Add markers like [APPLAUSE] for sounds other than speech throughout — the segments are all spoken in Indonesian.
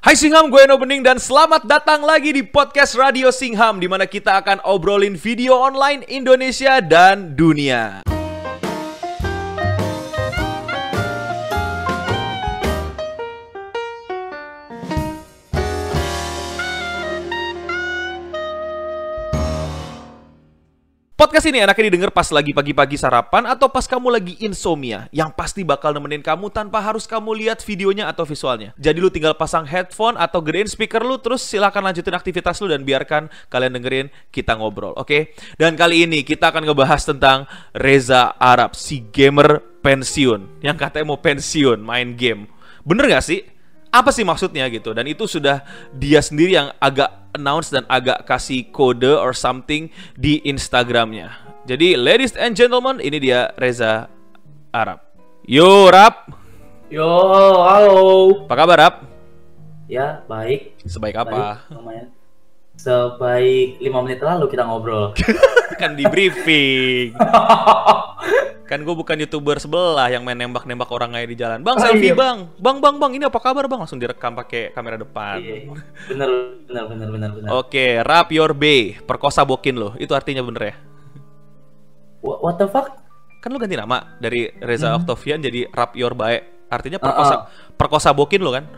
Hai Singham, gue Eno Bening dan selamat datang lagi di podcast Radio Singham di mana kita akan obrolin video online Indonesia dan dunia. Podcast ini enaknya didengar pas lagi pagi-pagi sarapan atau pas kamu lagi insomnia yang pasti bakal nemenin kamu tanpa harus kamu lihat videonya atau visualnya. Jadi lu tinggal pasang headphone atau gedein speaker lu terus silahkan lanjutin aktivitas lu dan biarkan kalian dengerin kita ngobrol, oke? Okay? Dan kali ini kita akan ngebahas tentang Reza Arab, si gamer pensiun yang katanya mau pensiun main game. Bener gak sih? Apa sih maksudnya gitu? Dan itu sudah dia sendiri yang agak announce dan agak kasih kode or something di Instagramnya. Jadi ladies and gentlemen ini dia Reza Arab. Yo Rap yo halo. Apa kabar Rap ya baik. Sebaik apa? Baik, sebaik lima menit lalu kita ngobrol. [LAUGHS] Kan di briefing [LAUGHS] Kan gue bukan youtuber sebelah yang main nembak-nembak orang aja di jalan. Bang, oh, selfie iya. bang. Bang, bang, bang. Ini apa kabar bang? Langsung direkam pakai kamera depan. Iya, iya. bener, bener, bener, bener, bener. Oke, rap your bay. Perkosa bokin lo. Itu artinya bener ya? What, the fuck? Kan lu ganti nama dari Reza hmm. Octavian jadi rap your bay. Artinya perkosa, uh -uh. perkosa bokin lo kan?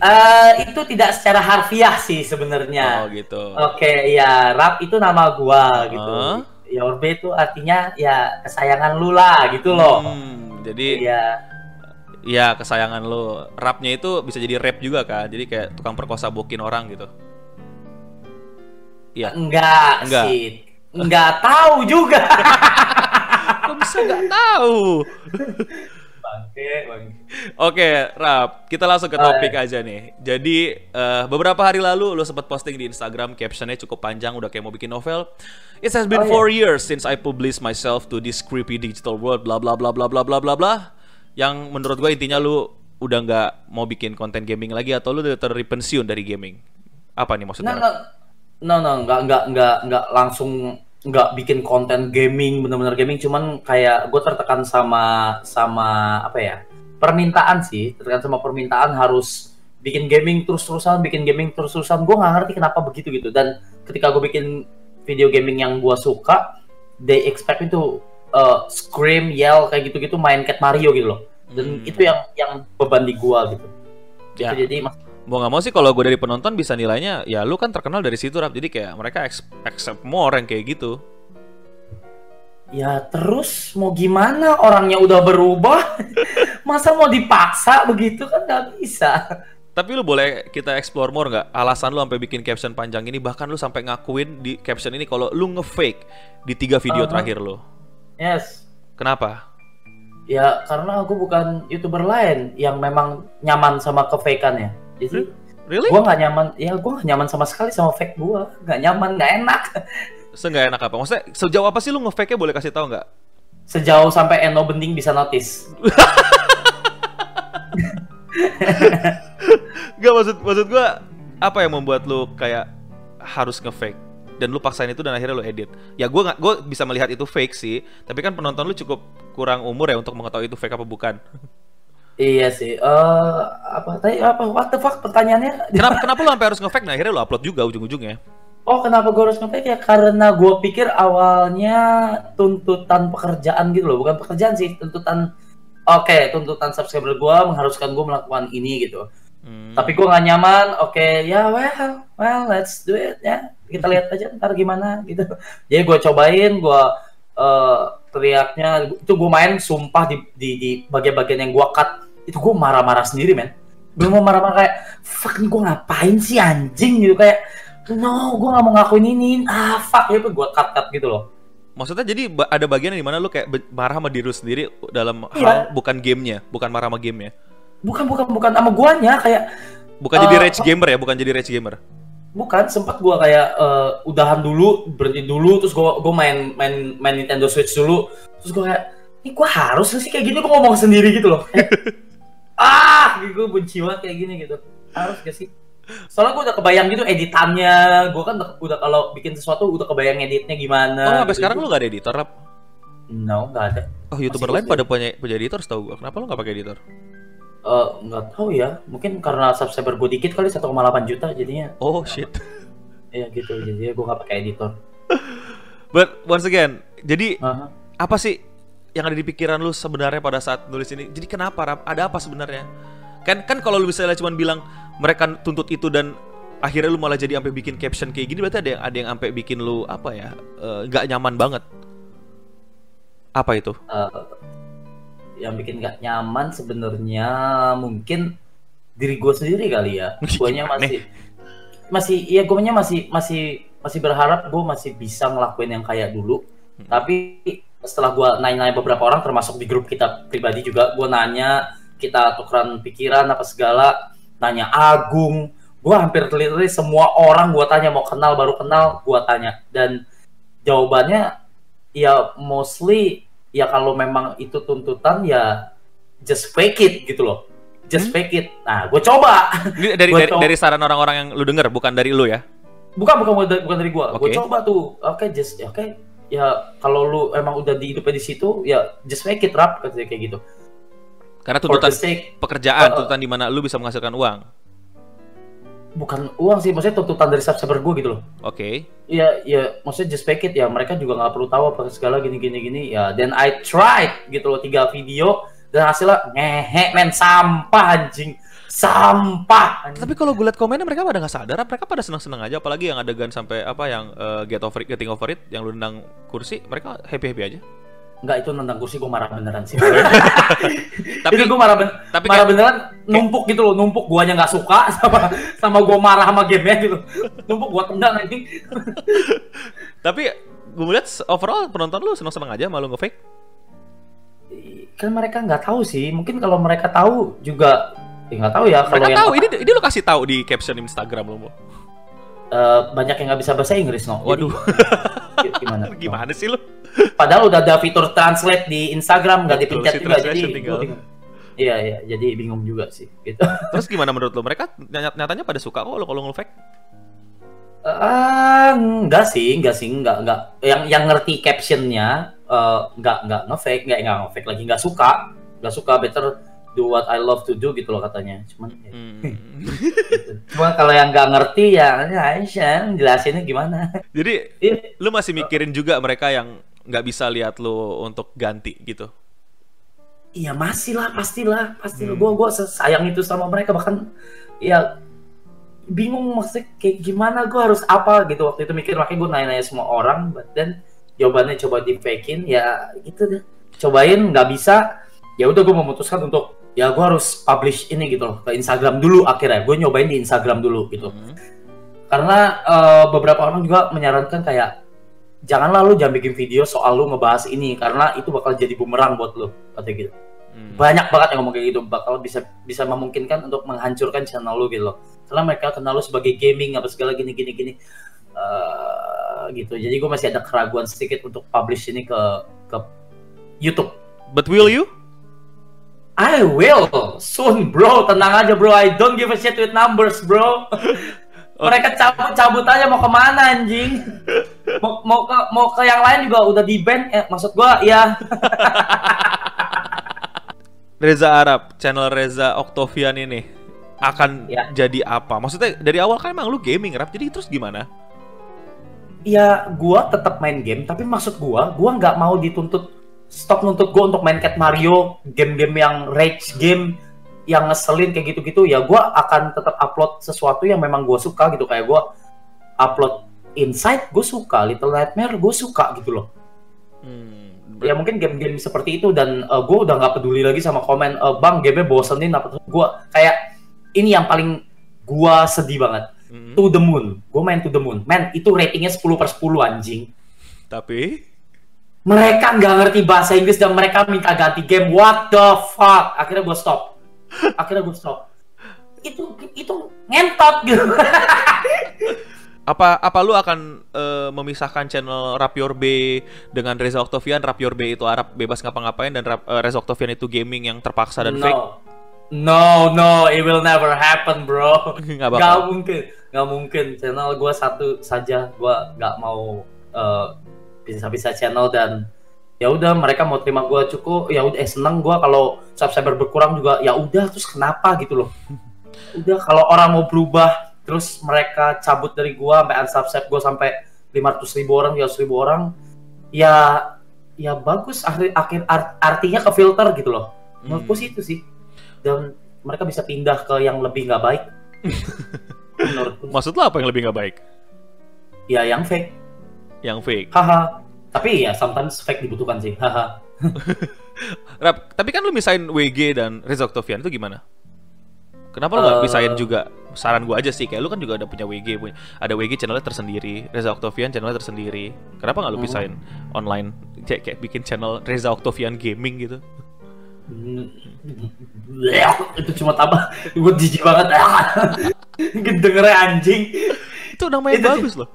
Uh, itu tidak secara harfiah sih sebenarnya. Oh gitu. Oke, okay, ya rap itu nama gua uh -huh. gitu your babe itu artinya ya kesayangan lu lah gitu loh. Hmm, jadi ya ya kesayangan lu. Rapnya itu bisa jadi rap juga kan. Jadi kayak tukang perkosa bokin orang gitu. Iya. Enggak, enggak sih. Enggak tahu juga. [LAUGHS] Kok bisa enggak tahu? [LAUGHS] Oke, Rap, kita langsung ke topik oh, aja nih. Jadi uh, beberapa hari lalu lo sempat posting di Instagram captionnya cukup panjang, udah kayak mau bikin novel. It has been oh, four yeah. years since I published myself to this creepy digital world, bla bla bla bla bla bla bla bla. Yang menurut gue intinya lu udah nggak mau bikin konten gaming lagi atau lu udah terpensiun dari gaming? Apa nih maksudnya? No, no, no, no nggak nggak nggak nggak langsung nggak bikin konten gaming bener-bener gaming cuman kayak gue tertekan sama sama apa ya permintaan sih tertekan sama permintaan harus bikin gaming terus-terusan bikin gaming terus-terusan gue nggak ngerti kenapa begitu gitu dan ketika gue bikin video gaming yang gue suka they expect itu uh, scream yell kayak gitu-gitu main cat Mario gitu loh dan hmm. itu yang yang beban di gue gitu ya. Itu jadi mau nggak mau sih kalau gue dari penonton bisa nilainya ya lu kan terkenal dari situ rap jadi kayak mereka accept more yang kayak gitu. Ya terus mau gimana orangnya udah berubah? [LAUGHS] Masa mau dipaksa begitu? Kan nggak bisa. Tapi lu boleh kita explore more nggak? Alasan lu sampai bikin caption panjang ini bahkan lu sampai ngakuin di caption ini kalau lu ngefake di tiga video uh -huh. terakhir lu. Yes. Kenapa? Ya karena aku bukan youtuber lain yang memang nyaman sama kefakeannya jadi really? gue nggak nyaman ya gue nggak nyaman sama sekali sama fake gue nggak nyaman nggak enak [LAUGHS] Seenggak enak apa? Maksudnya sejauh apa sih lu nge-fake-nya boleh kasih tahu nggak? Sejauh sampai Eno Bening bisa notice. [LAUGHS] Gak maksud maksud gue apa yang membuat lu kayak harus nge-fake dan lu paksain itu dan akhirnya lu edit. Ya gue gue bisa melihat itu fake sih, tapi kan penonton lu cukup kurang umur ya untuk mengetahui itu fake apa bukan. Iya sih. Uh, apa tadi apa what the fuck pertanyaannya? Kenapa [LAUGHS] kenapa lu sampai harus nge-fake? Nah, akhirnya lu upload juga ujung-ujungnya. Oh, kenapa gue harus nge-fake ya? Karena gue pikir awalnya tuntutan pekerjaan gitu loh, bukan pekerjaan sih, tuntutan oke, okay, tuntutan subscriber gue mengharuskan gue melakukan ini gitu. Hmm. Tapi gue gak nyaman, oke, okay, ya well, well, let's do it ya. Kita lihat aja ntar gimana gitu. Jadi gue cobain, gue uh, teriaknya, itu gue main sumpah di, di, di bagian-bagian yang gue cut itu gue marah-marah sendiri men. Gue mau marah-marah kayak fuck nih gue ngapain sih anjing? Gitu kayak no gue gak mau ngakuin ini. Ah fuck. Ya gue cut cut gitu loh. Maksudnya jadi ada bagian di mana lu kayak marah sama diri sendiri dalam iya. hal bukan gamenya bukan marah sama gamenya? Bukan bukan bukan sama guanya kayak bukan uh, jadi rage gamer ya? Bukan jadi rage gamer? Bukan sempat gua kayak uh, udahan dulu berhenti dulu terus gua gua main main main Nintendo Switch dulu. Terus gua kayak ini gua harus sih kayak gini? Gua ngomong sendiri gitu loh [LAUGHS] ah gue benci banget kayak gini gitu harus gak sih soalnya gue udah kebayang gitu editannya gue kan udah, kalau bikin sesuatu udah kebayang editnya gimana oh sampai gitu. sekarang lu gak ada editor rap no gak ada oh youtuber lain pada punya punya editor setahu gue kenapa lu gak pakai editor Eh, nggak tahu ya, mungkin karena subscriber gue dikit kali 1,8 juta jadinya. Oh shit. Ya gitu, jadi gue nggak pakai editor. [LAUGHS] But once again, jadi Aha. apa sih yang ada di pikiran lu sebenarnya pada saat nulis ini? Jadi kenapa Rap? Ada apa sebenarnya? Kan kan kalau lu misalnya cuma bilang mereka tuntut itu dan akhirnya lu malah jadi sampai bikin caption kayak gini berarti ada yang ada yang sampai bikin lu apa ya eh, nggak nyaman banget. Apa itu? Eh, yang bikin nggak nyaman sebenarnya mungkin diri gue sendiri kali ya. [LAUGHS] Guanya Gimana? masih masih ya gue masih masih masih berharap gue masih bisa ngelakuin yang kayak dulu. Hmm. Tapi setelah gue nanya-nanya beberapa orang termasuk di grup kita pribadi juga gue nanya kita tukeran pikiran apa segala nanya Agung gue hampir literally semua orang gue tanya mau kenal baru kenal gue tanya dan jawabannya ya mostly ya kalau memang itu tuntutan ya just fake it gitu loh just Hmm? fake it nah gue coba dari [LAUGHS] Gua dari, tau. dari saran orang-orang yang lu denger bukan dari lu ya? bukan bukan bukan dari, gue gue Oke. coba tuh oke just oke ya kalau lu emang udah di hidupnya di situ ya just fake it rap katanya kayak gitu Karena tuntutan sake pekerjaan, Uh, tuntutan di mana lu bisa menghasilkan uang. bukan uang sih maksudnya tuntutan dari subscriber gue gitu loh Oke. Iya, ya, maksudnya just fake it ya. Mereka juga nggak perlu tahu apa segala gini gini gini. Ya, dan I tried gitu loh tiga video dan hasilnya ngehe men sampah anjing, sampah. Tapi kalau gue liat komennya mereka pada nggak sadar, mereka pada seneng-seneng aja. Apalagi yang adegan sampai apa yang eh, get over it, getting over it, yang lu nendang kursi, mereka happy happy aja. Nggak itu nendang kursi gue marah beneran sih. [LAUGHS] Tapi gue marah, ben tapi marah kayak- beneran numpuk gitu loh, numpuk guanya nggak suka [LAUGHS] sama sama gue marah sama gamenya gitu. Numpuk gua tendang anjing. [LAUGHS] tapi gue melihat overall penonton lu seneng-seneng aja malu nge-fake. Kan mereka nggak tahu sih. Mungkin kalau mereka tahu juga nggak tahu ya kalau yang tahu ini ini lu kasih tahu di caption Instagram lu. Mo. eh, banyak yang nggak bisa bahasa Inggris no. Jadi, Waduh, gimana? [LAUGHS] gimana sih lu? Padahal udah ada fitur translate di Instagram nggak dipencet si juga jadi. Iya iya jadi bingung juga sih gitu. [LAUGHS] Terus gimana menurut lu? Mereka nyat- nyatanya pada suka kok lu kalau nge-fake. Ah enggak sih enggak sih enggak enggak yang yang ngerti captionnya eh, enggak enggak ngefake enggak enggak ngefake lagi enggak suka enggak suka better do what I love to do gitu loh katanya cuman ya, Hmm. gitu. cuma kalau yang nggak ngerti ya ya Aisyah jelasinnya gimana Jadi Iya. lu masih mikirin juga mereka yang nggak bisa lihat lu untuk ganti gitu. Iya masih lah, pastilah, pastilah. Hmm. Gue gua sayang itu sama mereka bahkan ya bingung maksudnya kayak gimana gue harus apa gitu waktu itu mikir makanya gue nanya-nanya semua orang, but then jawabannya coba di fakein ya gitu deh. Cobain nggak bisa, ya udah gue memutuskan untuk ya gue harus publish ini gitu loh ke Instagram dulu akhirnya gue nyobain di Instagram dulu gitu Hmm. karena eh, beberapa orang juga menyarankan kayak janganlah lu jangan bikin video soal lu ngebahas ini karena itu bakal jadi bumerang buat lu katanya gitu Hmm. banyak banget yang ngomong kayak gitu bakal bisa bisa memungkinkan untuk menghancurkan channel lu gitu loh karena mereka kenal lu sebagai gaming apa segala gini gini gini Eh, gitu jadi gue masih ada keraguan sedikit untuk publish ini ke ke YouTube But will you? I will soon bro. Tenang aja bro. I don't give a shit with numbers bro. [LAUGHS] Mereka cabut cabut aja mau ke mana anjing? Mau, mau ke mau ke yang lain juga udah di ban eh, maksud gua ya [LAUGHS] Reza Arab, channel Reza Octavian ini akan Ya. jadi apa? Maksudnya dari awal kan emang lu gaming rap, jadi terus gimana? ya gua tetap main game tapi maksud gua gua nggak mau dituntut stop nuntut gua untuk main Cat Mario game-game yang rage game yang ngeselin kayak gitu-gitu ya gua akan tetap upload sesuatu yang memang gua suka gitu. Kayak gua upload Inside gue suka. Little Nightmare gue suka gitu loh. Hmm, ya mungkin game-game seperti itu dan gue udah nggak peduli lagi sama komen "Eh, bang gamenya bosenin apa? Gue kayak ini yang paling gue sedih banget. Hmm, To the Moon. Gue main To the Moon. Man itu ratingnya 10 per 10 anjing. Tapi mereka nggak ngerti bahasa Inggris dan mereka minta ganti game. What the fuck? Akhirnya gue stop. Akhirnya gue stop. Itu itu ngentot gitu. [LAUGHS] Apa apa lu akan eh, memisahkan channel Rapior B dengan Reza Octavian? Rapior B itu Arab bebas ngapa-ngapain dan Rap- eh, Reza Octavian itu gaming yang terpaksa dan fake? no no. No it will never happen bro. [LAUGHS] Gak bakal. mungkin, gak mungkin. Channel gue satu saja, gue gak mau eh, pisah-pisah channel dan ya udah mereka mau terima gue cukup. Ya udah eh seneng gue kalau subscriber berkurang juga. Ya udah terus kenapa gitu loh? [LAUGHS] Udah kalau orang mau berubah terus mereka cabut dari gue sampai unsubscribe gue sampai 500 ribu orang 300 ribu orang ya ya bagus. Akhir akhir art- artinya ke filter gitu loh. Menurutku Hmm. sih itu sih. Dan mereka bisa pindah ke yang lebih nggak baik. [LAUGHS] Menurutku Maksud lo apa yang lebih nggak baik? ya yang fake Yang fake. haha tapi ya sometimes fake dibutuhkan sih haha [LAUGHS] Rap, tapi kan lu misain WG dan Reza Octavian itu gimana? Kenapa lu nggak Eh. misain juga? Saran gua aja sih, kayak lu kan juga ada punya WG, punya ada WG channelnya tersendiri, Reza Octavian channelnya tersendiri. Kenapa nggak lu Hmm. pisahin online? Kayak, kayak bikin channel Reza Octavian Gaming gitu. [LAUGHS] itu cuma tambah gue jijik banget [LAUGHS] dengernya anjing Itu namanya Itu- bagus loh.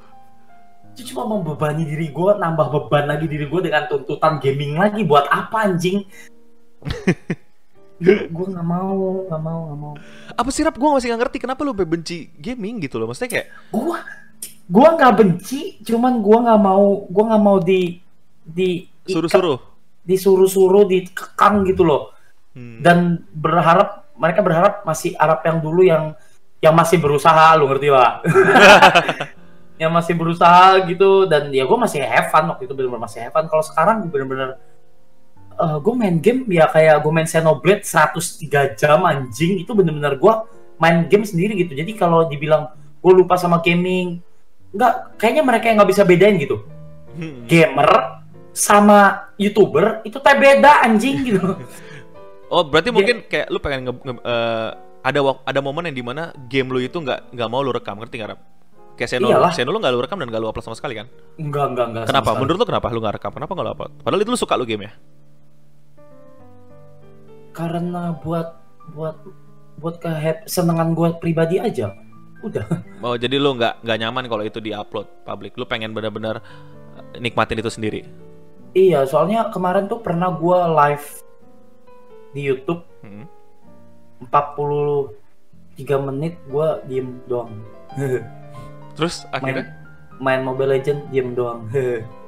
Itu cuma membebani diri gue nambah beban lagi diri gue dengan tuntutan gaming lagi buat apa anjing [LAUGHS] gue nggak mau nggak mau nggak mau Apa sih Rap? Gua masih nggak ngerti kenapa lu benci gaming gitu loh. Maksudnya kayak gue gue nggak benci cuman gue nggak mau gue nggak mau di di suruh-suruh. disuruh-suruh dikekang gitu loh Hmm. dan berharap mereka berharap masih Arab yang dulu yang yang masih berusaha lu ngerti pak [LAUGHS] yang masih berusaha gitu. Dan ya gue masih have fun waktu itu bener-bener masih have fun. Kalau sekarang bener-bener gue main game ya kayak gue main Xenoblade 103 jam anjing. Itu bener-bener gue main game sendiri gitu. Jadi kalau dibilang gue lupa sama gaming nggak kayaknya mereka yang nggak bisa bedain gitu. Hmm. gamer sama youtuber itu teh beda anjing gitu. [LAUGHS] Oh, berarti mungkin kayak lu pengen nge, nge- eh, ada ada momen yang di mana game lu itu nggak nggak mau lu rekam, ngerti nggak? Kayak Seno, Iyalah. Seno lu nggak lu rekam dan nggak lu upload sama sekali kan? enggak enggak enggak Kenapa? Menurut lu kenapa lu nggak rekam? Kenapa nggak lu upload? Padahal itu lu suka lu game ya? karena buat buat buat kesenangan gue pribadi aja udah [LAUGHS] Oh, jadi lu nggak nggak nyaman kalau itu di-upload publik. Lu pengen benar-benar eh, nikmatin itu sendiri. iya soalnya kemarin tuh pernah gue live di YouTube Hmm. 43 menit gue diem doang [LAUGHS] Terus main akhirnya? Main Mobile Legend diem doang.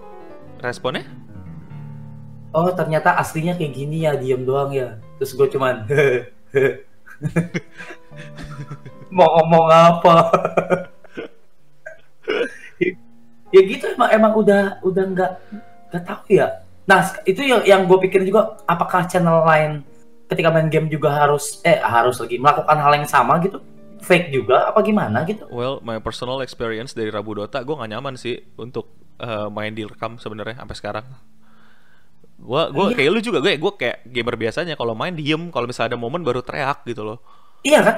[LAUGHS] Responnya? oh ternyata aslinya kayak gini ya diem doang ya. Terus gue cuman [LAUGHS] mau ngomong apa? [LAUGHS] Ya gitu emang emang udah udah nggak nggak tahu ya. Nah itu yang yang gue pikir juga apakah channel lain ketika main game juga harus eh harus lagi melakukan hal yang sama gitu fake juga apa gimana gitu Well, my personal experience dari Rabu Dota, gue gak nyaman sih untuk eh, main di rekam sebenarnya sampai sekarang. Gua, gua Iya. kayak lu juga, gue, gue kayak gamer biasanya kalau main diem, kalau misalnya ada momen baru teriak gitu loh. iya kan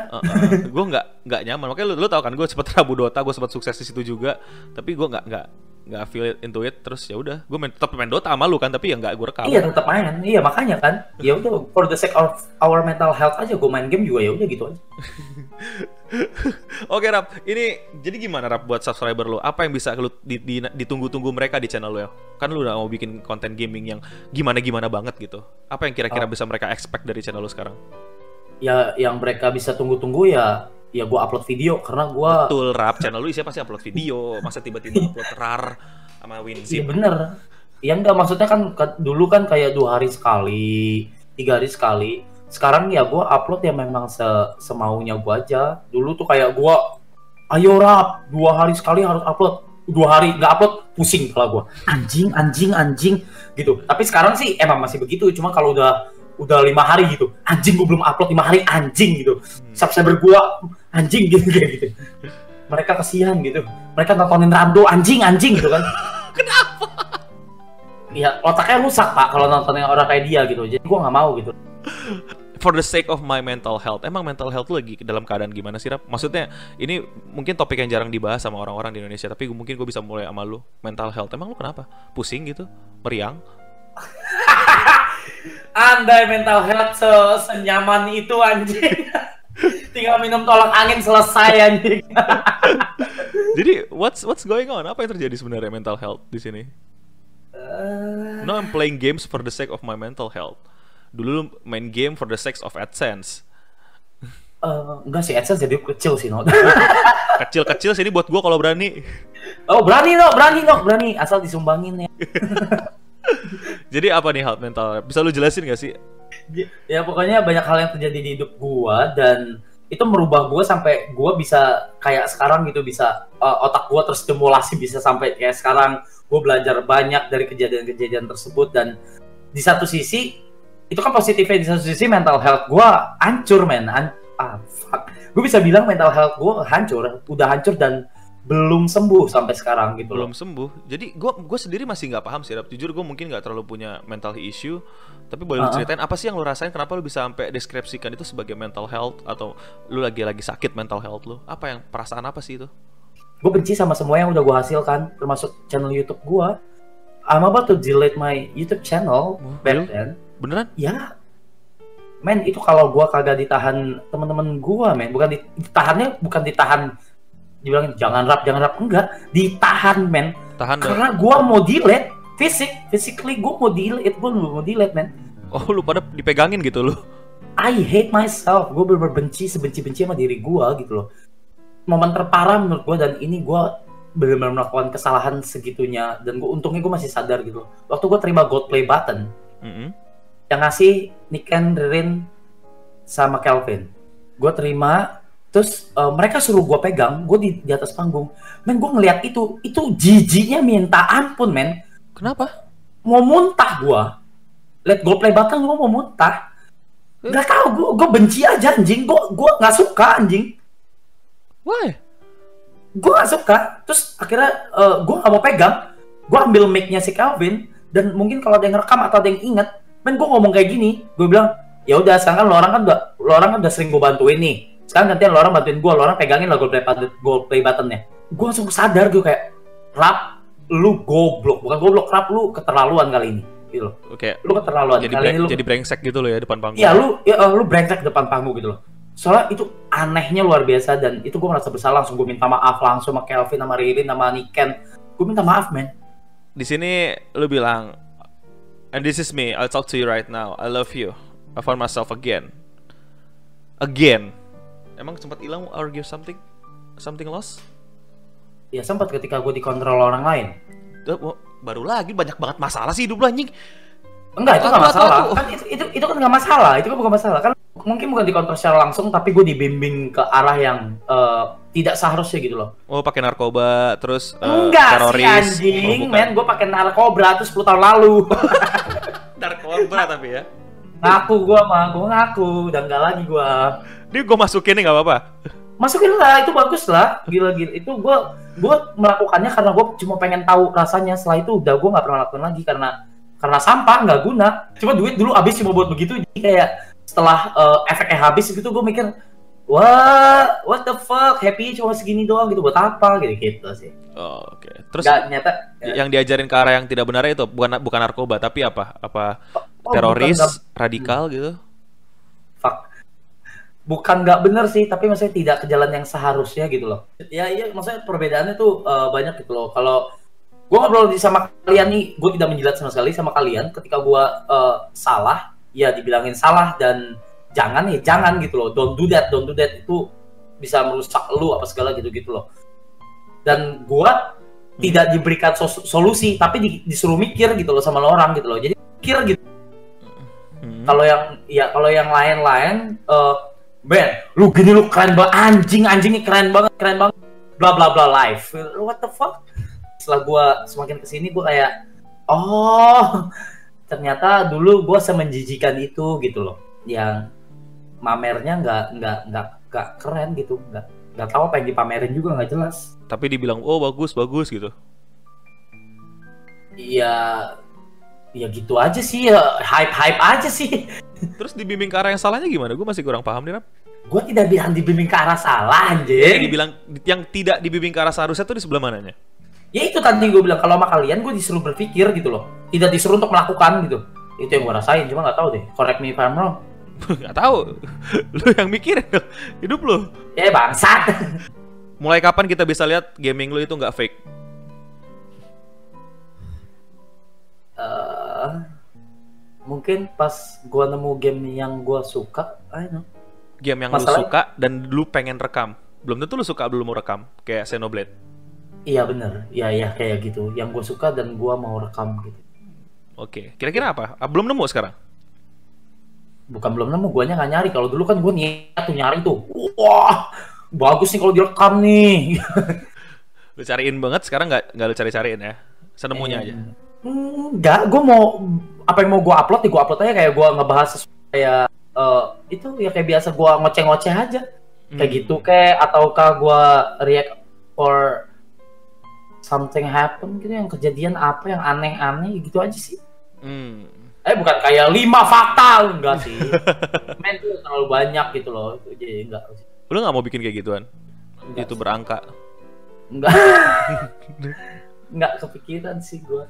gue nggak nggak nyaman makanya lu, lu tau kan gue sempat rabu dota gue sempat sukses di situ juga tapi gue nggak nggak nggak feel into it terus ya udah gue main tetap main dota sama lu kan tapi ya nggak gue rekam. Iya tetap main, iya makanya kan. Ya udah for the sake of our mental health aja gue main game juga ya udah gitu aja. [LAUGHS] oke rap. Ini jadi gimana rap buat subscriber lu? Apa yang bisa lu di- di- ditunggu-tunggu mereka di channel lu ya? Kan lu udah mau bikin konten gaming yang gimana gimana banget gitu. Apa yang kira-kira Oh. bisa mereka expect dari channel lu sekarang? Ya yang mereka bisa tunggu-tunggu ya ya gue upload video karena gue betul rap channel lu isinya pasti upload video masa tiba-tiba [LAUGHS] upload rar sama iya winzip bener. Ya enggak maksudnya kan ke- dulu kan kayak dua hari sekali, tiga hari sekali. Sekarang ya gue upload ya memang se semaunya gue aja. Dulu tuh kayak gue, ayo rap dua hari sekali harus upload. Dua hari nggak upload pusing kalau gue. Anjing, anjing, anjing gitu. Tapi sekarang sih emang masih begitu. Cuma kalau udah udah lima hari gitu, anjing gue belum upload lima hari anjing gitu. Subscriber gue anjing gitu [LAUGHS] kayak gitu. Mereka kesian gitu. Mereka nontonin Rando anjing anjing gitu kan. [LAUGHS] Iya, otaknya rusak pak kalau nontonin orang kayak dia gitu. Jadi gua nggak mau gitu. for the sake of my mental health, emang mental health lagi dalam keadaan gimana sih, Rap? Maksudnya, ini mungkin topik yang jarang dibahas sama orang-orang di Indonesia, tapi mungkin gue bisa mulai sama lu. Mental health, emang lu kenapa? Pusing gitu? Meriang? [LAUGHS] Andai mental health se senyaman itu anjing. [LAUGHS] Tinggal minum tolak angin selesai anjing. [LAUGHS] Jadi, what's what's going on? Apa yang terjadi sebenarnya mental health di sini? No, I'm playing games for the sake of my mental health. Dulu lu main game for the sake of AdSense. Eh, enggak sih, AdSense jadi kecil sih, no. [LAUGHS] Kecil-kecil sini buat gua kalau berani. oh, berani, no, berani, no, berani. Asal disumbangin ya. [LAUGHS] Jadi apa nih hal mental? Bisa lu jelasin gak sih? ya pokoknya banyak hal yang terjadi di hidup gua dan itu merubah gua sampai gua bisa kayak sekarang gitu bisa uh, otak gua terstimulasi bisa sampai kayak sekarang gua belajar banyak dari kejadian-kejadian tersebut dan di satu sisi itu kan positifnya di satu sisi mental health gua hancur men An ah fuck gue bisa bilang mental health gua hancur udah hancur dan belum sembuh sampai sekarang gitu belum loh. sembuh jadi gue gue sendiri masih nggak paham sih Rap. jujur gue mungkin nggak terlalu punya mental issue tapi boleh lu Uh-uh. ceritain apa sih yang lu rasain kenapa lu bisa sampai deskripsikan itu sebagai mental health atau lu lagi lagi sakit mental health lu apa yang perasaan apa sih itu Gue benci sama semua yang udah gue hasilkan termasuk channel YouTube gua. I'm about to delete my YouTube channel Oh, back then. beneran Ya, men itu kalau gua kagak ditahan teman-teman gua, men bukan di- ditahannya bukan ditahan dibilang jangan rap jangan rap enggak ditahan men tahan dah. karena gua mau delete fisik physically gua mau delete gua mau delete men oh lu pada dipegangin gitu lu I hate myself gua bener benci sebenci-benci sama diri gua gitu loh momen terparah menurut gua dan ini gua benar-benar melakukan kesalahan segitunya dan gua untungnya gua masih sadar gitu loh. waktu gua terima gold play button Mm-mm. yang ngasih Niken, Ririn, sama Kelvin. Gue terima, terus eh, mereka suruh gue pegang, gue di, di atas panggung. Men, gue ngeliat itu, itu jijinya minta ampun, men. kenapa Mau muntah gue. Lihat gue play button, gue mau muntah. Gak tau, gue gue benci aja anjing. Gue gue nggak suka anjing. why Gue nggak suka. Terus akhirnya eh, gue nggak mau pegang. Gue ambil mic-nya si Kelvin dan mungkin kalau ada yang rekam atau ada yang inget, men gue ngomong kayak gini, gue bilang, ya udah sekarang kan lo orang kan udah lo orang kan udah sering gue bantuin nih. Sekarang gantian lo orang bantuin gue, lo orang pegangin lah gold play, button- gold play buttonnya. Gue langsung sadar gue kayak, rap, lu goblok, bukan goblok, rap lu keterlaluan kali ini. Gitu loh. oke Lu keterlaluan. jadi kali breng- ini lu jadi brengsek gitu lo ya depan panggung Iya lu ya eh, lu brengsek depan panggung gitu loh. Soalnya itu anehnya luar biasa dan itu gue merasa bersalah langsung gue minta maaf langsung sama Kelvin sama Ririn sama Niken. Gue minta maaf men. di sini lu bilang and this is me I'll talk to you right now I love you I found myself again again emang sempat hilang argue something something lost Ya sempat ketika gue dikontrol orang lain. Duh, baru lagi banyak banget masalah sih hidup lu anjing Enggak itu nggak Aku- masalah. aku- Kan itu, itu itu kan nggak masalah. Itu kan bukan masalah. Kan mungkin bukan dikontrol secara langsung tapi gue dibimbing ke arah yang eh, tidak seharusnya gitu loh. oh pakai narkoba terus eh, Enggak teroris sih anjing, Oh, men. Gue pakai narkoba tuh 10 tahun lalu. [LAUGHS] narkoba tapi ya ngaku gue mah, gue ngaku dan enggak lagi gue. Ini gue masukin nih nggak apa-apa. Masukin lah itu bagus lah. Gila gila. Itu gue gue melakukannya karena gue cuma pengen tahu rasanya. Setelah itu udah gue nggak pernah lakukan lagi karena karena sampah nggak guna. Cuma duit dulu habis cuma buat begitu. Jadi kayak setelah eh, efeknya habis gitu gue mikir wah what the fuck? Happy cuma segini doang gitu. Buat apa? Gitu gitu sih. Oh, oke. Terus nggak nyata ya, yang diajarin ke arah yang tidak benar itu bukan bukan narkoba tapi apa? Apa oh, teroris bukan radikal gitu bukan nggak bener sih tapi maksudnya tidak ke jalan yang seharusnya gitu loh. Ya iya maksudnya perbedaannya tuh eh, banyak gitu loh. Kalau gue ngobrol di sama kalian nih gue tidak menjilat sama sekali sama kalian. Ketika gue eh, salah ya dibilangin salah dan jangan ya jangan gitu loh. Don't do that don't do that. Itu bisa merusak lu apa segala gitu gitu loh. Dan gue tidak diberikan sos- solusi tapi di- disuruh mikir gitu loh sama lo orang gitu loh. Jadi mikir gitu. Hmm. kalau yang ya kalau yang lain-lain eh Ben, lu gini lu keren banget anjing anjingnya keren banget keren banget. Bla bla bla live. What the fuck? Setelah gua semakin ke sini gua kayak oh ternyata dulu gua semenjijikan itu gitu loh. Yang mamernya nggak nggak nggak nggak keren gitu. Nggak nggak tahu apa yang dipamerin juga nggak jelas. Tapi dibilang oh bagus bagus gitu. Ya ya gitu aja sih ya hype hype aja sih terus dibimbing ke arah yang salahnya gimana? Gue masih kurang paham nih Rap. gua tidak bilang dibimbing ke arah salah yang anjing dibilang yang tidak dibimbing ke arah seharusnya tuh di sebelah mananya? Ya itu tadi gue bilang kalau sama kalian gue disuruh berpikir gitu loh. Tidak disuruh untuk melakukan gitu. Itu yang gue rasain cuma nggak tahu deh. Correct me if I'm wrong. [LAUGHS] Nggak tahu. [LAUGHS] Lu yang dong. Hidup lu. Ya bangsat. [LAUGHS] Mulai kapan kita bisa lihat gaming lu itu nggak fake? Eh, mungkin pas gue nemu game yang gue suka I know. game yang Masalah- lu suka dan lu pengen rekam belum tentu lu suka belum mau rekam kayak Xenoblade iya bener iya iya kayak gitu yang gue suka dan gue mau rekam gitu Oke, kira-kira apa? Ah, belum nemu sekarang? Bukan belum nemu, guanya nggak nyari. Kalau dulu kan gue niat tuh nyari tuh. Wah, bagus nih kalau direkam nih. [LAUGHS] Lu cariin banget, sekarang nggak nggak lu cari-cariin ya? Senemunya aja. Enggak, gue mau apa yang mau gue upload ya gue upload aja kayak gue ngebahas sesuatu kayak eh, itu ya kayak biasa gue ngoceh-ngoceh aja kayak Hmm. gitu kayak ataukah gue react or something happen gitu yang kejadian apa yang aneh-aneh gitu aja sih Hmm. eh bukan kayak lima fakta enggak sih [LAUGHS] men itu terlalu banyak gitu loh itu jadi enggak Lu nggak mau bikin kayak gituan? Enggak Itu sih. berangka. enggak [LAUGHS] enggak kepikiran sih gue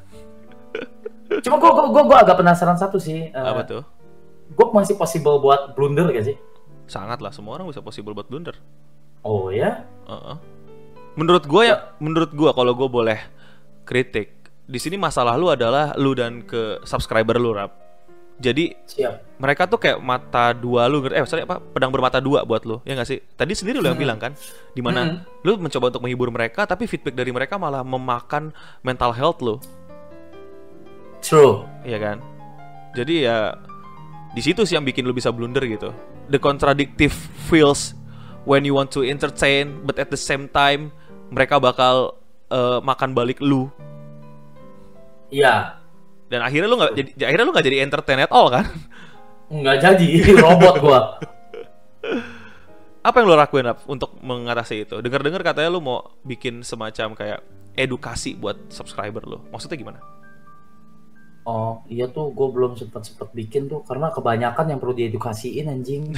cuma gue gue gue agak penasaran satu sih eh, Apa tuh? gue masih possible buat blunder gak sih Sangat lah, semua orang bisa possible buat blunder. oh ya Heeh. Menurut gua ya, menurut gua kalau gua boleh kritik, di sini masalah lu adalah lu dan ke subscriber lu rap. Jadi siap mereka tuh kayak mata dua lu, eh sorry apa, pedang bermata dua buat lu, ya nggak sih? Tadi sendiri lu yang Hmm. bilang kan, di mana lu mencoba untuk menghibur mereka, tapi feedback dari mereka malah memakan mental health lu, true ya kan? Jadi ya di situ sih yang bikin lu bisa blunder gitu. The contradictive feels when you want to entertain, but at the same time mereka bakal eh, makan balik lu. iya Dan akhirnya lu nggak jadi, akhirnya lu nggak jadi entertain at all kan? nggak jadi [LAUGHS] robot gua Apa yang lu lakuin Rap, untuk mengatasi itu? Dengar-dengar katanya lu mau bikin semacam kayak edukasi buat subscriber lu. Maksudnya gimana? Oh iya tuh gue belum sempet sempet bikin tuh karena kebanyakan yang perlu diedukasiin anjing [LAUGHS]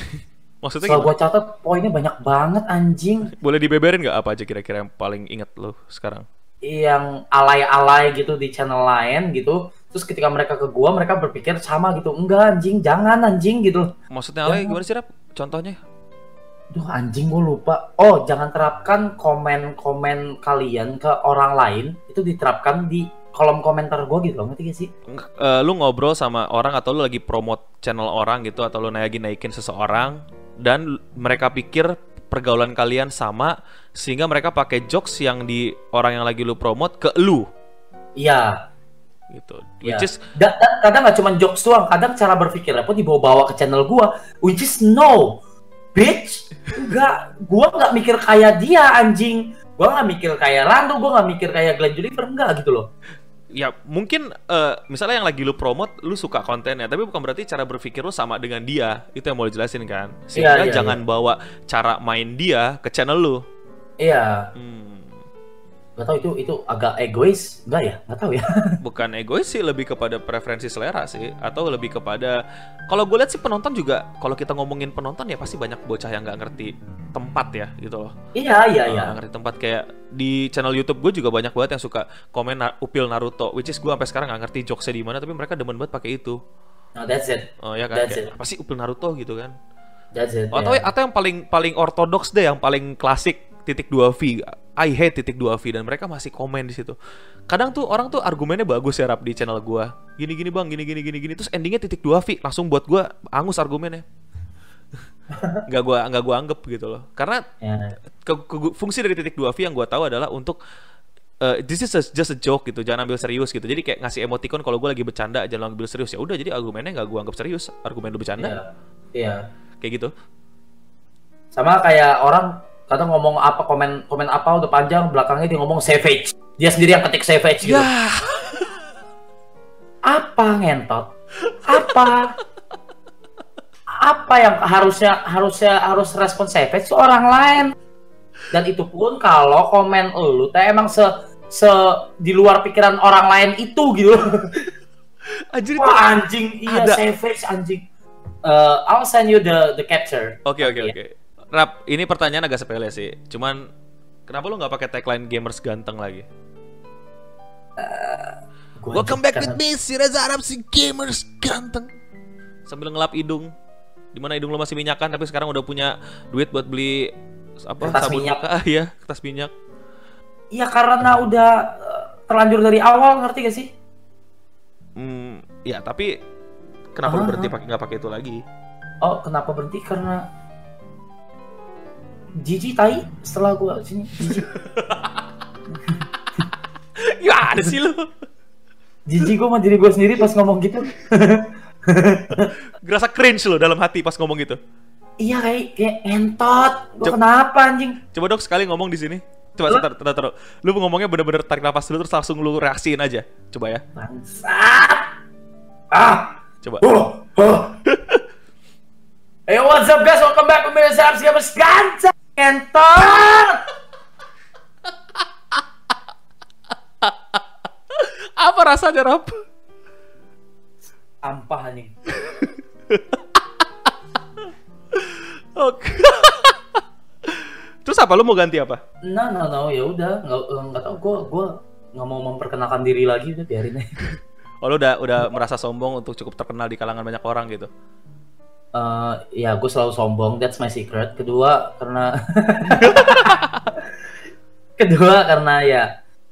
Maksudnya setelah gimana? gue catat poinnya banyak banget anjing Boleh dibeberin nggak apa aja kira-kira yang paling inget lu sekarang? yang alay-alay gitu di channel lain gitu terus ketika mereka ke gua mereka berpikir sama gitu enggak anjing jangan anjing gitu Maksudnya Ale Jangan. gimana sih Rap? Contohnya? Duh anjing gue lupa. Oh jangan terapkan komen-komen kalian ke orang lain itu diterapkan di kolom komentar gue gitu loh ngerti gak sih? Eh, lu ngobrol sama orang atau lu lagi promote channel orang gitu atau lu naikin naikin seseorang dan mereka pikir pergaulan kalian sama sehingga mereka pakai jokes yang di orang yang lagi lu promote ke lu Iya. gitu iya. which is Da- da- kadang nggak cuma jokes doang, kadang cara berpikirnya pun dibawa-bawa ke channel gua, which is no, bitch, enggak, gua nggak mikir kayak dia anjing, gua nggak mikir kayak Rando, gua nggak mikir kayak Glenn Juliver enggak gitu loh. Ya mungkin eh, misalnya yang lagi lu promote lu suka kontennya tapi bukan berarti cara berpikir lu sama dengan dia. Itu yang mau dijelasin kan? Sehingga iya, jangan bawa cara main dia ke channel lu. Iya, Hmm, nggak tahu itu itu agak egois, enggak ya? Nggak tahu ya. [LAUGHS] bukan egois sih lebih kepada preferensi selera sih atau lebih kepada kalau gue lihat sih penonton juga kalau kita ngomongin penonton ya pasti banyak bocah yang nggak ngerti tempat ya gitu loh iya iya iya. ngerti tempat kayak di channel YouTube gue juga banyak banget yang suka komen na- upil Naruto which is gue sampai sekarang nggak ngerti jokesnya di mana tapi mereka demen banget pakai itu No, that's it, oh ya kan That's kayak, apa sih upil Naruto gitu kan that's it. atau yeah. atau yang paling paling ortodoks deh yang paling klasik titik 2 V I hate titik 2 V dan mereka masih komen di situ. Kadang tuh orang tuh argumennya bagus ya rap di channel gua. Gini gini bang gini gini gini gini terus endingnya titik 2 V langsung buat gua angus argumennya. [LAUGHS] Nggak gua nggak gua anggap gitu loh. Karena Ya. ke- ke- fungsi dari titik 2 V yang gua tahu adalah untuk eh, this is a- just a joke gitu jangan ambil serius gitu. Jadi kayak ngasih emoticon kalau gua lagi bercanda jangan ambil serius. Ya udah jadi argumennya nggak gua anggap serius argumen lu bercanda. Iya. Iya. kayak gitu. Sama kayak orang kadang ngomong apa komen komen apa udah panjang belakangnya dia ngomong savage. Dia sendiri yang ketik savage gitu. ya Apa ngentot? Apa? apa yang harusnya harusnya harus respon savage itu orang lain. Dan itu pun kalau komen lu teh emang se se di luar pikiran orang lain itu gitu. Anjir itu Wah anjing, iya Ada. savage anjing. Uh, I'll send you the the capture. Oke oke Iya. oke. Rap, ini pertanyaan agak sepele sih. Cuman kenapa lu nggak pakai tagline gamers ganteng lagi? Gua Welcome back with me, si Reza Arab si gamers ganteng. Sambil ngelap hidung. Di mana hidung lu masih minyakan tapi sekarang udah punya duit buat beli apa Kertas sabun minyak. muka [LAUGHS] iya kertas minyak Iya karena udah uh, terlanjur dari awal ngerti gak sih? hmm ya tapi kenapa lu Ah. berhenti pakai nggak pakai itu lagi Oh kenapa berhenti karena Jiji tai setelah gua sini ya [LAUGHS] ada sih lu jijik gue sama diri gue sendiri pas ngomong gitu. [LAUGHS] Gerasa cringe lo dalam hati pas ngomong gitu. iya kayak kayak entot. Gue kenapa anjing? Coba dok sekali ngomong di sini. Coba sebentar, sebentar, sebentar. Lu ngomongnya bener-bener tarik nafas dulu terus langsung lu reaksiin aja. Coba ya. Bangsat. Ah. Coba. Oh, oh. [LAUGHS] hey, what's up guys? Welcome back to Mirza Gamers Entot. Apa rasanya, Rap? Ampah nih. Oke. Terus apa lu mau ganti apa? No, no, no, ya udah, nggak nggak tau gue gue nggak mau memperkenalkan diri lagi udah biarin aja. [LAUGHS] Oh, lu udah udah merasa sombong untuk cukup terkenal di kalangan banyak orang gitu. Eh, ya gue selalu sombong, that's my secret. Kedua karena [LAUGHS] [LAUGHS] kedua karena ya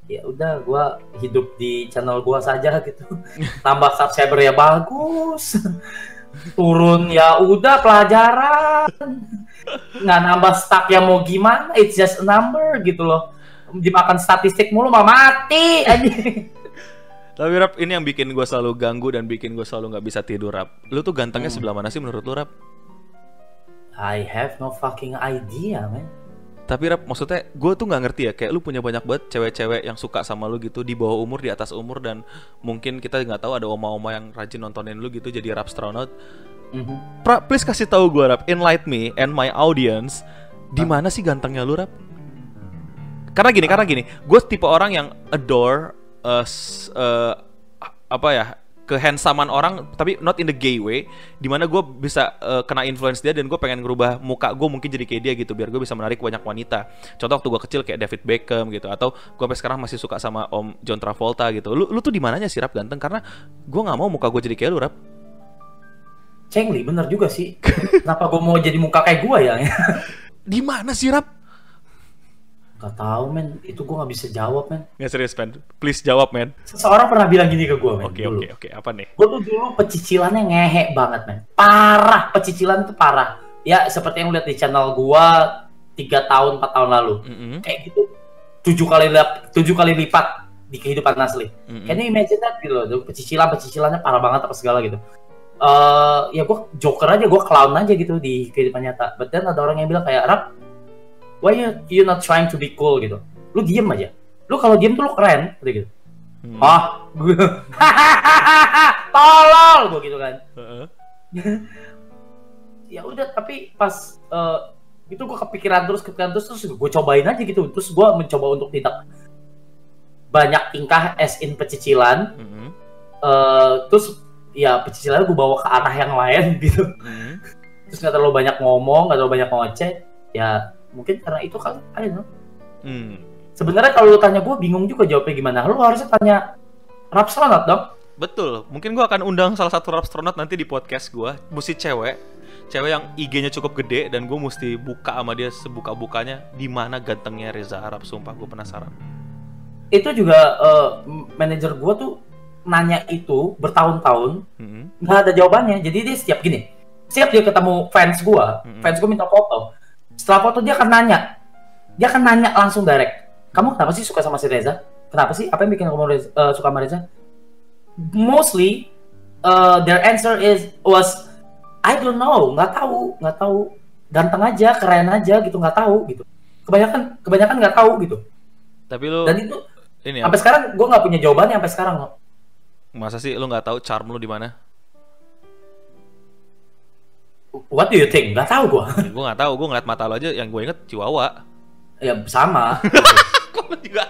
ya udah gue hidup di channel gue saja gitu. [LAUGHS] Tambah subscriber ya bagus. [LAUGHS] Turun ya udah pelajaran. Nggak nambah stack ya mau gimana? It's just a number gitu loh. Dimakan statistik mulu mah mati. [LAUGHS] Tapi Rap, ini yang bikin gue selalu ganggu dan bikin gue selalu nggak bisa tidur Rap. Lu tuh gantengnya Hmm. sebelah mana sih menurut lu Rap? I have no fucking idea, man. Tapi Rap, maksudnya gue tuh nggak ngerti ya, kayak lu punya banyak banget cewek-cewek yang suka sama lu gitu di bawah umur, di atas umur dan mungkin kita nggak tahu ada oma-oma yang rajin nontonin lu gitu jadi rap astronaut. Mhm. Pra, please kasih tahu gue Rap, enlighten me and my audience, di mana sih gantengnya lu Rap? Karena gini, karena gini, gue tipe orang yang adore uh, uh, apa ya kehandsaman orang tapi not in the gay way di mana gue bisa uh, kena influence dia dan gue pengen ngerubah muka gue mungkin jadi kayak dia gitu biar gue bisa menarik banyak wanita. Contoh waktu gue kecil kayak David Beckham gitu atau gue sampai sekarang masih suka sama Om John Travolta gitu. Lu lu tuh di mananya sih rap ganteng? Karena gue nggak mau muka gue jadi kayak lu rap. Cengli, bener juga sih. Kenapa gue mau jadi muka kayak gue ya? [LAUGHS] di mana sih rap Gak tau men, itu gue gak bisa jawab men. nggak serius man please jawab man Seseorang pernah bilang gini ke gue men. oke oke oke apa nih Gue tuh dulu pecicilannya ngehe banget men. Parah, pecicilan itu parah. Ya seperti yang lihat di channel gue tiga tahun, 4 tahun lalu. Mm-mm, Kayak gitu, tujuh kali lip- tujuh kali lipat di kehidupan asli. Can you imagine that gitu loh, pecicilan pecicilannya parah banget apa segala gitu. Eh ya gue joker aja, gue clown aja gitu di kehidupan nyata. But then ada orang yang bilang kayak rap, why you you not trying to be cool gitu? Lu diem aja. Lu kalau diem tuh lu keren, kata gitu. Hmm. Ah, gue, [LAUGHS] tolol, gue gitu kan. Heeh. [LAUGHS] Ya udah, tapi pas eh, itu gue kepikiran terus, kepikiran terus, terus gue cobain aja gitu. Terus gue mencoba untuk tidak banyak tingkah as in pecicilan. Mm-mm, eh terus ya pecicilan gue bawa ke arah yang lain [LAUGHS] gitu mm-mm. terus nggak terlalu banyak ngomong nggak terlalu banyak ngoceh ya mungkin karena itu kan I don't know Hmm. sebenarnya kalau lu tanya gue bingung juga jawabnya gimana lu harusnya tanya Rapsonat dong Betul, mungkin gua akan undang salah satu astronaut nanti di podcast gua. Mesti cewek, cewek yang IG-nya cukup gede dan gue mesti buka sama dia sebuka-bukanya di mana gantengnya Reza Arab. Sumpah gue penasaran. itu juga eh, manajer gue tuh nanya itu bertahun-tahun Mm-mm. nggak ada jawabannya jadi dia setiap gini setiap dia ketemu fans gue Mm-mm. fans gue minta foto setelah foto dia akan nanya. Dia akan nanya langsung direct. Kamu kenapa sih suka sama si Reza? Kenapa sih? Apa yang bikin kamu Reza- eh, suka sama Reza? Mostly uh, their answer is was I don't know. Nggak tahu nggak tahu. Ganteng aja keren aja gitu nggak tahu gitu. Kebanyakan kebanyakan nggak tahu gitu. Tapi lu dan itu ini sampai sekarang gue nggak punya jawabannya sampai sekarang masa sih lu nggak tahu charm lu di mana? What do you think? Nggak tahu gue. gue nggak tahu, gue ngeliat mata lo aja yang gue inget Chihuahua. ya sama. [LAUGHS] Kok juga?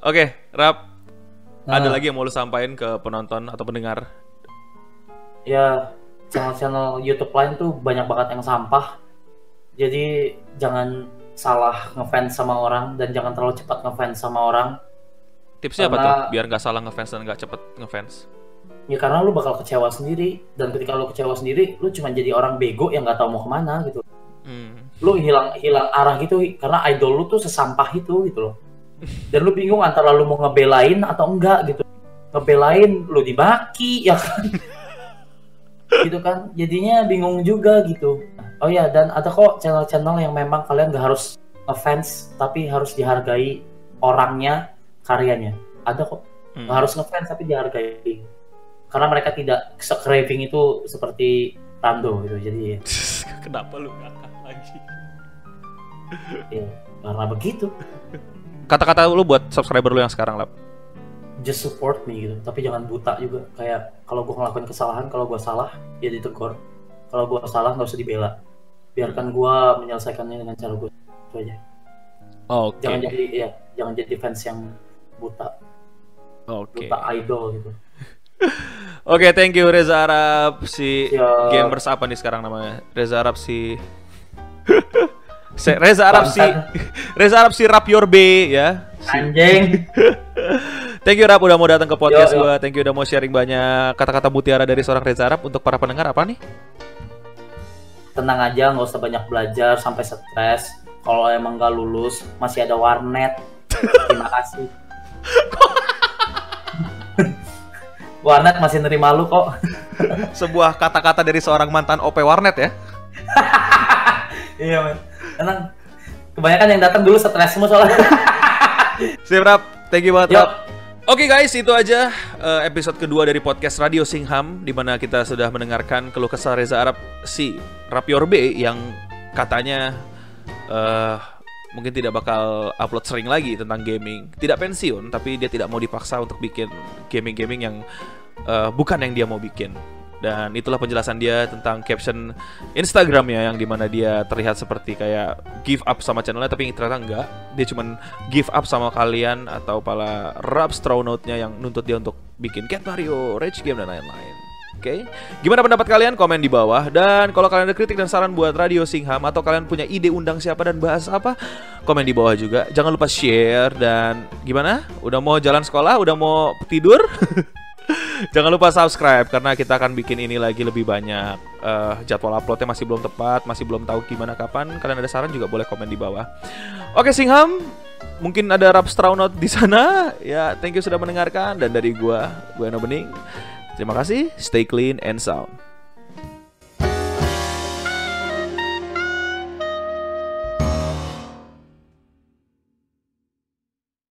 Oke, Rap, ada Nah. lagi yang mau lu sampaikan ke penonton atau pendengar? ya channel-channel YouTube lain tuh banyak banget yang sampah. Jadi jangan salah ngefans sama orang dan jangan terlalu cepat ngefans sama orang. Tipsnya apa tuh? Biar nggak salah ngefans dan nggak cepet ngefans. Ya karena lu bakal kecewa sendiri dan ketika lu kecewa sendiri, lu cuma jadi orang bego yang nggak tahu mau ke mana gitu. Hmm. Lu hilang hilang arah gitu karena idol lu tuh sesampah itu gitu loh. Dan lu bingung antara lu mau ngebelain atau enggak gitu. Ngebelain lu dibaki [LAUGHS] ya kan. gitu kan. Jadinya bingung juga gitu. Oh ya dan ada kok channel-channel yang memang kalian gak harus ngefans tapi harus dihargai orangnya, karyanya. Ada kok. Nggak harus ngefans tapi dihargai. Karena mereka tidak se-craving itu seperti Tando gitu. Jadi [LAUGHS] Kenapa lu ngakak lagi? [LAUGHS] ya karena begitu. Kata-kata lu buat subscriber lu yang sekarang lah. Just support me gitu. Tapi jangan buta juga. Kayak kalau gua ngelakuin kesalahan, kalau gua salah ya ditegur. Kalau gua salah nggak usah dibela. Biarkan gua menyelesaikannya dengan cara gua. Itu aja. Oke. Jangan jadi ya, jangan jadi fans yang buta, Oke. buta idol gitu. Oke, thank you Reza Arab si Siap. gamers apa nih sekarang namanya? Reza Arab si Reza Arab si [LAUGHS] Reza Arab si Rap Your B ya. Anjing. [LAUGHS] Thank you Rap udah mau datang ke podcast Yo, yo. gua. Thank you udah mau sharing banyak kata-kata mutiara dari seorang Reza Arab untuk para pendengar apa nih? tenang aja nggak usah banyak belajar sampai stres kalau emang nggak lulus masih ada warnet [LAUGHS] terima kasih warnet masih nerima lu kok [LAUGHS] Sebuah kata-kata dari seorang mantan OP Warnet ya. [LAUGHS] iya men tenang kebanyakan yang datang dulu stres semua soalnya [LAUGHS] Sip Rap, thank you banget. Rap. Oke guys, itu aja eh, episode kedua dari podcast Radio Singham di mana kita sudah mendengarkan keluh kesah Reza Arab si Rapior B yang katanya eh mungkin tidak bakal upload sering lagi tentang gaming. Tidak pensiun, tapi dia tidak mau dipaksa untuk bikin gaming-gaming yang eh, bukan yang dia mau bikin. Dan itulah penjelasan dia tentang caption Instagramnya yang di mana dia terlihat seperti kayak give up sama channelnya tapi ternyata enggak. Dia cuman give up sama kalian atau para rap astronautnya yang nuntut dia untuk bikin Cat Mario, Rage Game dan lain-lain. Oke, gimana pendapat kalian? Komen di bawah. Dan kalau kalian ada kritik dan saran buat Radio Singham atau kalian punya ide undang siapa dan bahas apa, komen di bawah juga. Jangan lupa share dan gimana? Udah mau jalan sekolah? Udah mau tidur? [LAUGHS] Jangan lupa subscribe karena kita akan bikin ini lagi lebih banyak. Eh, jadwal uploadnya masih belum tepat, masih belum tahu gimana kapan. Kalian ada saran juga boleh komen di bawah. Oke Singham, mungkin ada rap di sana. Ya, thank you sudah mendengarkan dan dari gua, gua Eno Bening. Terima kasih, stay clean and sound.